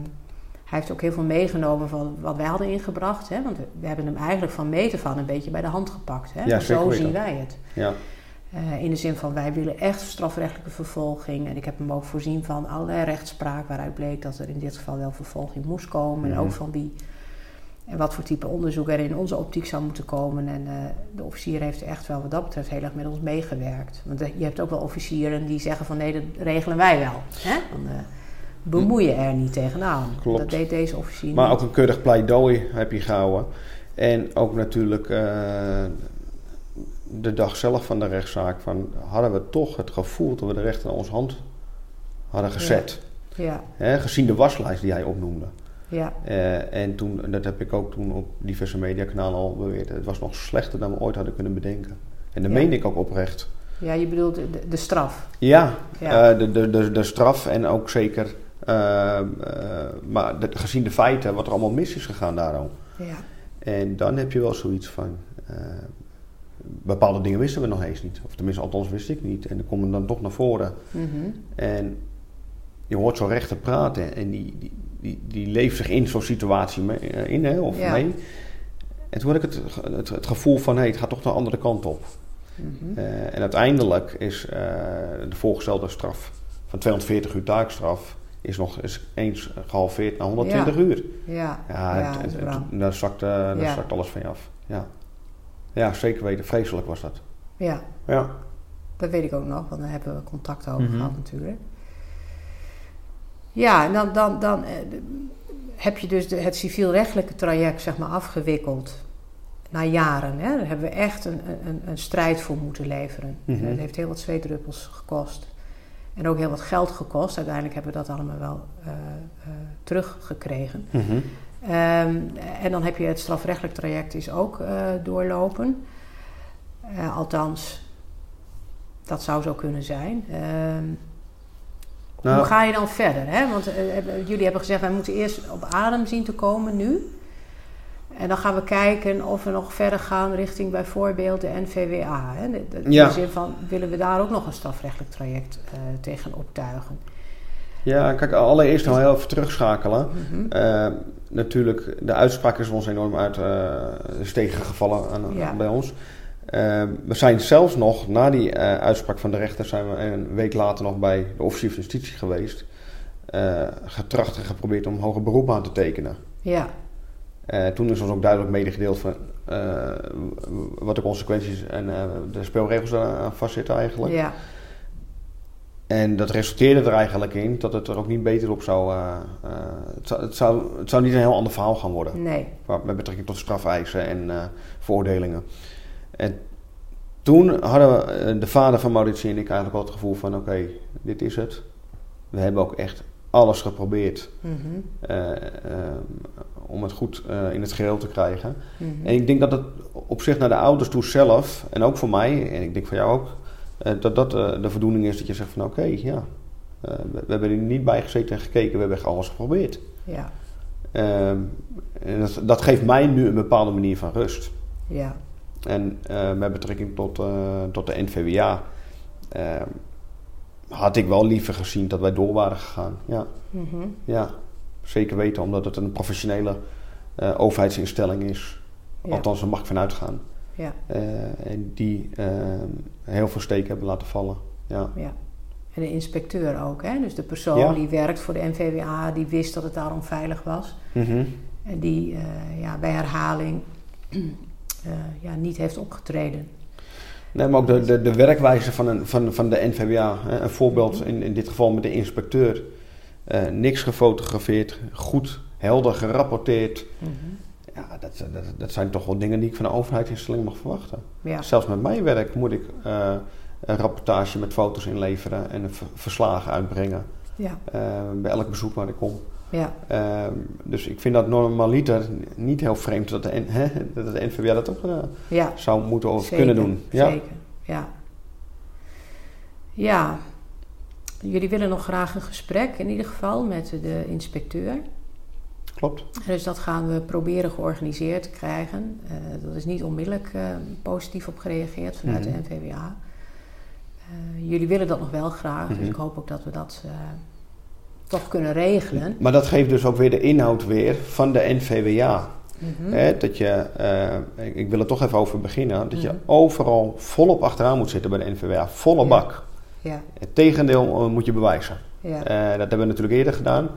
hij heeft ook heel veel meegenomen van wat wij hadden ingebracht. Hè? Want we, hebben hem eigenlijk van meet aan een beetje bij de hand gepakt. Hè? Ja, zo zien wij het. Ja. Eh, in de zin van wij willen echt strafrechtelijke vervolging. En ik heb hem ook voorzien van allerlei rechtspraak waaruit bleek dat er in dit geval wel vervolging moest komen. En Mhm. ook van wie en wat voor type onderzoek er in onze optiek zou moeten komen. En eh, de officier heeft echt wel wat dat betreft heel erg met ons meegewerkt. Want eh, je hebt ook wel officieren die zeggen van nee, dat regelen wij wel. Hè? Dan eh, bemoei je er niet tegenaan. Klopt. Dat deed deze officier Maar niet. ook een keurig pleidooi heb je gehouden. En ook natuurlijk de dag zelf van de rechtszaak. Van, hadden we toch het gevoel dat we de rechter aan onze hand hadden gezet. Ja, Hè, gezien de waslijst die hij opnoemde. Ja, Eh, en toen, dat heb ik ook toen op diverse mediakanalen al beweerd. Het was nog slechter dan we ooit hadden kunnen bedenken. En dat Ja. meende ik ook oprecht. ja, je bedoelt de, de- straf. Ja, Ja. eh, de, de, de, de straf en ook zeker... eh, eh, maar de- gezien de feiten, wat er allemaal mis is gegaan daarom. Ja, En dan heb je wel zoiets van. bepaalde dingen wisten we nog eens niet. Of tenminste, althans wist ik niet. En dan komen dan toch naar voren. mhm, En je hoort zo'n rechter praten. En die, die, die, die leeft zich in zo'n situatie mee, eh, in, hè, of Ja. mee. En toen had ik het, het, het gevoel van, hé, het gaat toch de andere kant op. mhm. Eh, en uiteindelijk is eh, de voorgestelde straf van 240 uur taakstraf... is nog eens eens gehalveerd naar 120 Ja. uur. ja, Ja, ja, het- daar zakt, daar zakt alles van je af. Ja. ja, zeker weten. Vreselijk was dat. ja. Ja. Dat weet ik ook nog, want daar hebben we contact over Mhm. gehad natuurlijk. Ja, en dan, dan, dan eh, heb je dus de, het civielrechtelijke traject zeg maar, afgewikkeld. Na jaren. Hè? Daar hebben we echt een, een, een strijd voor moeten leveren. En dat heeft heel wat zweetdruppels gekost. En ook heel wat geld gekost. Uiteindelijk hebben we dat allemaal wel eh, eh, teruggekregen. Mhm. Ehm, en dan heb je het strafrechtelijk traject is ook doorlopen. Althans, dat zou zo kunnen zijn. Ehm, Nou, Hoe ga je dan verder? Hè? Want eh, hebben- jullie hebben gezegd, wij moeten eerst op adem zien te komen nu. En dan gaan we kijken of we nog verder gaan richting bijvoorbeeld de NVWA. Hè? De- de- In de zin van, willen we daar ook nog een strafrechtelijk traject eh, tegen optuigen? ja, kijk, allereerst nog heel even terugschakelen. Mhm. Eh, natuurlijk, de uitspraak is ons enorm uit eh is tegengevallen aan, Ja. bij ons. Eh, we zijn zelfs nog, na die eh, uitspraak van de rechter, zijn we een week later nog bij de officier van justitie geweest. Eh, getracht en geprobeerd om hoger beroep aan te tekenen. Ja, Eh, toen is ons ook duidelijk medegedeeld van wat de consequenties en de speelregels aan vastzitten eigenlijk. ja, En dat resulteerde er eigenlijk in dat het er ook niet beter op zou, het, zou, het, zou, het zou niet een heel ander verhaal gaan worden. nee. Met betrekking tot strafeisen en eh veroordelingen. En toen hadden eh, de vader van Mauritius en ik eigenlijk wel het gevoel van oké, dit is het. We hebben ook echt alles geprobeerd Mhm, eh, eh, om het goed in het geheel te krijgen. mhm. En ik denk dat het op zich naar de ouders toe zelf, en ook voor mij, en ik denk voor jou ook, dat dat de voldoening is dat je zegt van oké, ja, we, we, hebben er niet bij gezeten en gekeken, we hebben echt alles geprobeerd. Ja. Ehm, en dat, dat, geeft mij nu een bepaalde manier van rust. Ja. En met betrekking tot, tot de NVWA ehm, had ik wel liever gezien dat wij door waren gegaan. Ja, mhm. ja zeker weten, omdat het een professionele uh, overheidsinstelling is. Althans, daar mag ik vanuit gaan. Ja. En die uh, heel veel steken hebben laten vallen. Ja. ja. En de inspecteur ook, hè? Dus de persoon die werkt voor de NVWA, die wist dat het daarom veilig was. Mm -hmm. En die ja, bij herhaling ja, niet heeft opgetreden. Nee, maar ook de, de, de werkwijze van, een, van, van de NVWA. Hè? Een voorbeeld in, in dit geval met de inspecteur. Uh, niks gefotografeerd, goed, helder gerapporteerd. Mm -hmm. Ja, dat, dat, dat, zijn toch wel dingen die ik van een overheidsinstelling mag verwachten. Ja. Zelfs met mijn werk moet ik uh, een rapportage met foto's inleveren en een verslagen uitbrengen. Ja. Uh, bij elk bezoek waar ik kom. Ja. dus ik vind dat normaliter niet heel vreemd dat de, hè, dat de NVWA dat ook ja. zou moeten of zeker, kunnen doen. Ja. Zeker, ja. Ja, jullie willen nog graag een gesprek in ieder geval met de inspecteur. Klopt. Dus dat gaan we proberen georganiseerd te krijgen. Uh, dat is niet onmiddellijk uh, positief op gereageerd vanuit Mhm. de NVWA. Uh, jullie willen dat nog wel graag, Mhm. dus ik hoop ook dat we dat toch kunnen regelen. Maar dat geeft dus ook weer de inhoud weer van de NVWA. Mhm. Dat je, eh, ik, ik wil er toch even over beginnen, dat je Mhm. overal volop achteraan moet zitten bij de NVWA. Volle Ja. bak. Ja, Het tegendeel eh, moet je bewijzen. ja, Eh, dat hebben we natuurlijk eerder gedaan.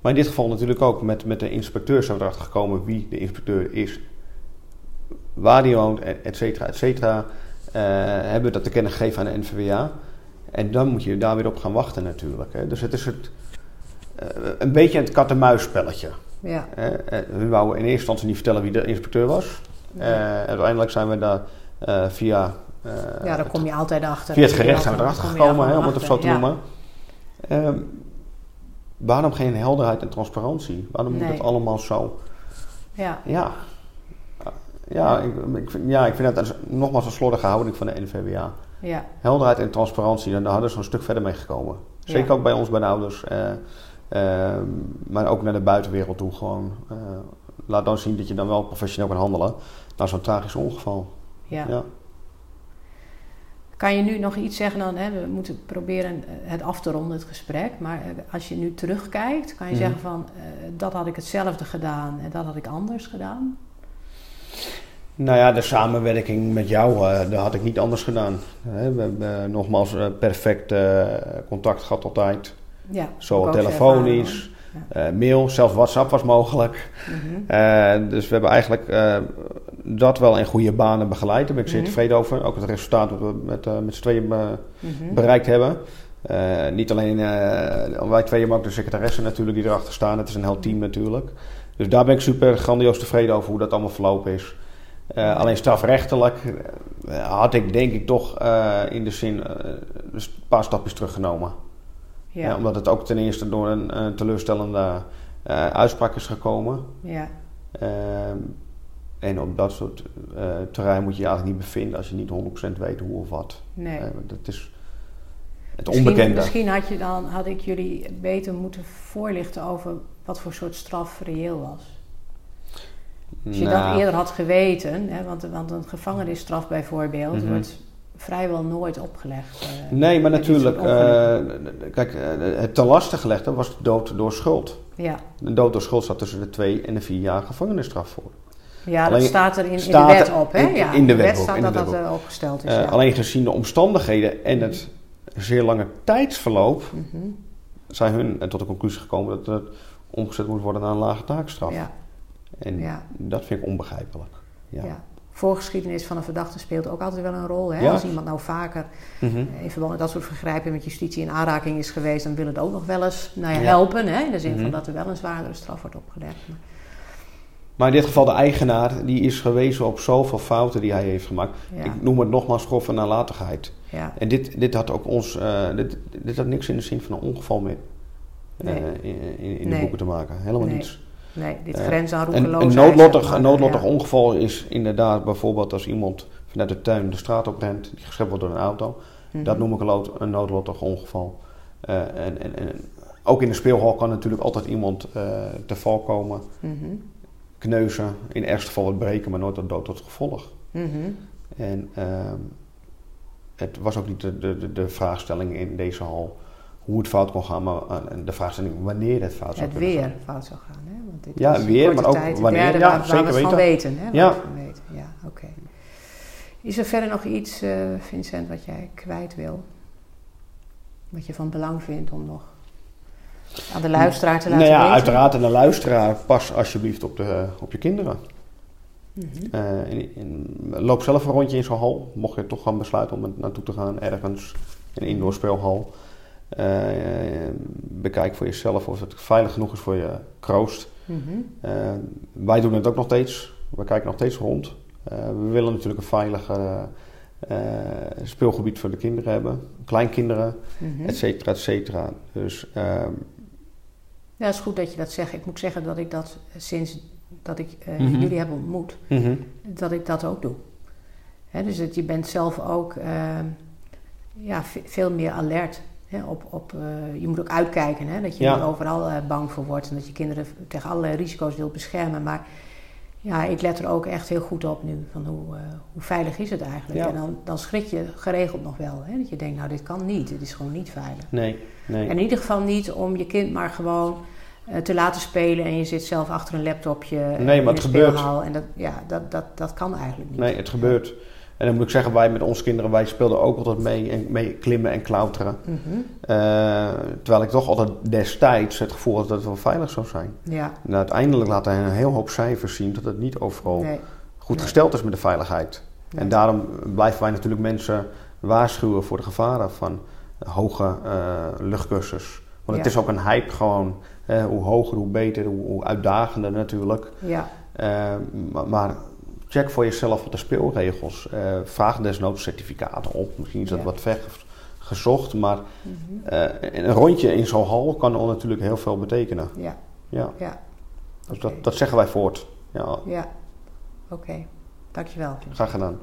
Maar in dit geval natuurlijk ook met, met de inspecteur zijn we erachter gekomen wie de inspecteur is. Waar die woont, et cetera, et cetera. Hebben we dat te kennen gegeven aan de NVWA. En dan moet je daar weer op gaan wachten natuurlijk. Hè. Dus het is het, een beetje het kat-en-muisspelletje. ja. Uh, we wouden in eerste instantie niet vertellen wie de inspecteur was. Uiteindelijk zijn we daar via. ja, daar kom je altijd achter. Via het gerecht zijn we erachter gekomen, hè, om het zo te noemen. Ehm, waarom geen helderheid en transparantie? Waarom moet het allemaal zo? Ja, Ja, ja, ik, ik, vind, ja, ik vind dat nogmaals een slordige houding van de NVWA. ja, Helderheid en transparantie, en daar hadden ze een stuk verder mee gekomen. Zeker Ja. ook bij ons, bij de ouders. eh, maar ook naar de buitenwereld toe gewoon. eh, laat dan zien dat je dan wel professioneel kan handelen. Na zo'n tragisch ongeval. ja. Ja. Kan je nu nog iets zeggen dan? Hè, we moeten proberen eh, het af te ronden, het gesprek. Maar eh, als je nu terugkijkt, kan je Mhm. zeggen van... dat had ik hetzelfde gedaan en dat had ik anders gedaan. Nou ja, de samenwerking met jou, dat had ik niet anders gedaan. We hebben nogmaals perfect contact gehad altijd. Ja, Zowel telefonisch, eh, mail, zelfs WhatsApp was mogelijk. Mhm. Eh, dus we hebben eigenlijk eh, dat wel in goede banen begeleid. Daar ben ik zeer Mhm. tevreden over. Ook het resultaat dat we met, met z'n tweeën Mhm. bereikt hebben. Niet alleen wij tweeën, maar ook de secretaressen natuurlijk die erachter staan. Het is een heel team natuurlijk. Dus daar ben ik super grandioos tevreden over hoe dat allemaal verlopen is. Alleen strafrechtelijk had ik denk ik toch in de zin een paar stapjes teruggenomen. Ja, omdat het ook ten eerste door een, eh, teleurstellende eh, uitspraak is gekomen. ja, Ehm, en op dat soort eh, terrein moet je je eigenlijk niet bevinden als je niet 100% weet hoe of wat. nee. Dat is het Misschien, onbekende. misschien had, je dan, had ik jullie beter moeten voorlichten over wat voor soort straf reëel was. Als je Nou, dat eerder had geweten, hè, want, want een gevangenisstraf bijvoorbeeld Mhm. wordt vrijwel nooit opgelegd. eh, Nee, maar natuurlijk. eh, kijk, eh, het ten laste gelegde was de dood door schuld. ja. De dood door schuld staat tussen de twee en de vier jaar gevangenisstraf voor. ja, dat staat er in, in de wet op. Hè? in- ja, in de wet staat in dat dat opgesteld is. Ja. Alleen gezien de omstandigheden en het zeer lange tijdsverloop Mhm. zijn hun tot de conclusie gekomen dat het omgezet moet worden naar een lage taakstraf. ja, En ja, dat vind ik onbegrijpelijk. Ja. Voorgeschiedenis van een verdachte speelt ook altijd wel een rol. Hè? Ja. Als iemand nou vaker Mhm. in verband met dat soort vergrijpen met justitie in aanraking is geweest, dan wil het ook nog wel eens nou ja, Ja. helpen. Hè? In de zin Mhm. van dat er wel een zwaardere straf wordt opgelegd. Maar- Maar in dit geval de eigenaar, die is gewezen op zoveel fouten die hij heeft gemaakt. Ja, Ik noem het nogmaals grove nalatigheid. ja, En dit, dit had ook ons, eh, dit, dit had niks in de zin van een ongeval meer eh, Nee. in, in, in de Nee. boeken te maken. Helemaal Nee. niets. Nee, dit Eh, aan Een, roekeloosheid. een noodlottig, een noodlottig Ja. ongeval is inderdaad bijvoorbeeld als iemand vanuit de tuin de straat oprent, die geschept wordt door een auto. Mhm. Dat noem ik een, noodlottig ongeval. Eh, en, en, en ook in de speelhal kan natuurlijk altijd iemand eh, te val komen, Mhm. kneuzen, in het ergste geval wat breken, maar nooit tot dood tot gevolg. Mhm. En ehm, het was ook niet de, de, de vraagstelling in deze hal hoe het fout kon gaan, maar eh, de vraagstelling wanneer het fout zou Het weer gaan. fout zou gaan. Hè? Want dit Ja, weer, maar ook tijd, wanneer. derde Ja, waar, waar we zeker het van weten. Hè? Ja. van weten. Ja, oké. Is er verder nog iets, eh, Vincent, wat jij kwijt wil? Wat je van belang vindt om nog aan de luisteraar te laten Nou ja, weten? uiteraard aan de luisteraar, pas alsjeblieft op, de, op je kinderen. Mhm. Eh, loop zelf een rondje in zo'n hal, mocht je toch gaan besluiten om er naartoe te gaan, ergens, een indoor speelhal. Eh, bekijk voor jezelf of het veilig genoeg is voor je kroost. Mhm. Eh, wij doen het ook nog steeds. We kijken nog steeds rond. Eh, we willen natuurlijk een veilig eh, speelgebied voor de kinderen hebben. Kleinkinderen, Mhm. et cetera, et cetera. Dus ehm, Ja, het is goed dat je dat zegt. Ik moet zeggen dat ik dat sinds dat ik Mhm. jullie heb ontmoet, mhm. dat ik dat ook doe. Hè, dus dat je bent zelf ook ehm, ja, ve- veel meer alert. Hè, op, op, eh, je moet ook uitkijken hè, dat je Ja. overal eh, bang voor wordt en dat je kinderen tegen allerlei risico's wilt beschermen. Maar ja, ik let er ook echt heel goed op nu. Van hoe, eh, hoe veilig is het eigenlijk? Ja. En dan, dan schrik je geregeld nog wel. Hè, dat je denkt, nou dit kan niet, dit is gewoon niet veilig. Nee, nee. En in ieder geval niet om je kind maar gewoon te laten spelen en je zit zelf achter een laptopje Nee, maar in het gebeurt. En dat, ja, dat, dat, dat kan eigenlijk niet. Nee, het gebeurt. En dan moet ik zeggen, wij met onze kinderen, wij speelden ook altijd mee, en, mee klimmen en klauteren. Mhm. Eh, terwijl ik toch altijd destijds het gevoel had dat het wel veilig zou zijn. Ja, En uiteindelijk laat hij een heel hoop cijfers zien dat het niet overal nee. goed Nee. gesteld is met de veiligheid. nee. En daarom blijven wij natuurlijk mensen waarschuwen voor de gevaren van hoge luchtkussens. Want het is ook een hype gewoon. eh, hoe hoger, hoe beter, hoe, hoe uitdagender natuurlijk. Ja, Eh, maar, maar check voor jezelf wat de speelregels. Eh, vraag desnoods certificaten op. Misschien is dat Ja. wat ver gezocht. Maar Mhm. eh, een rondje in zo'n hal kan al natuurlijk heel veel betekenen. ja, Ja, ja. dus dat, dat zeggen wij voort. Ja, Ja, oké. Dankjewel. graag gedaan.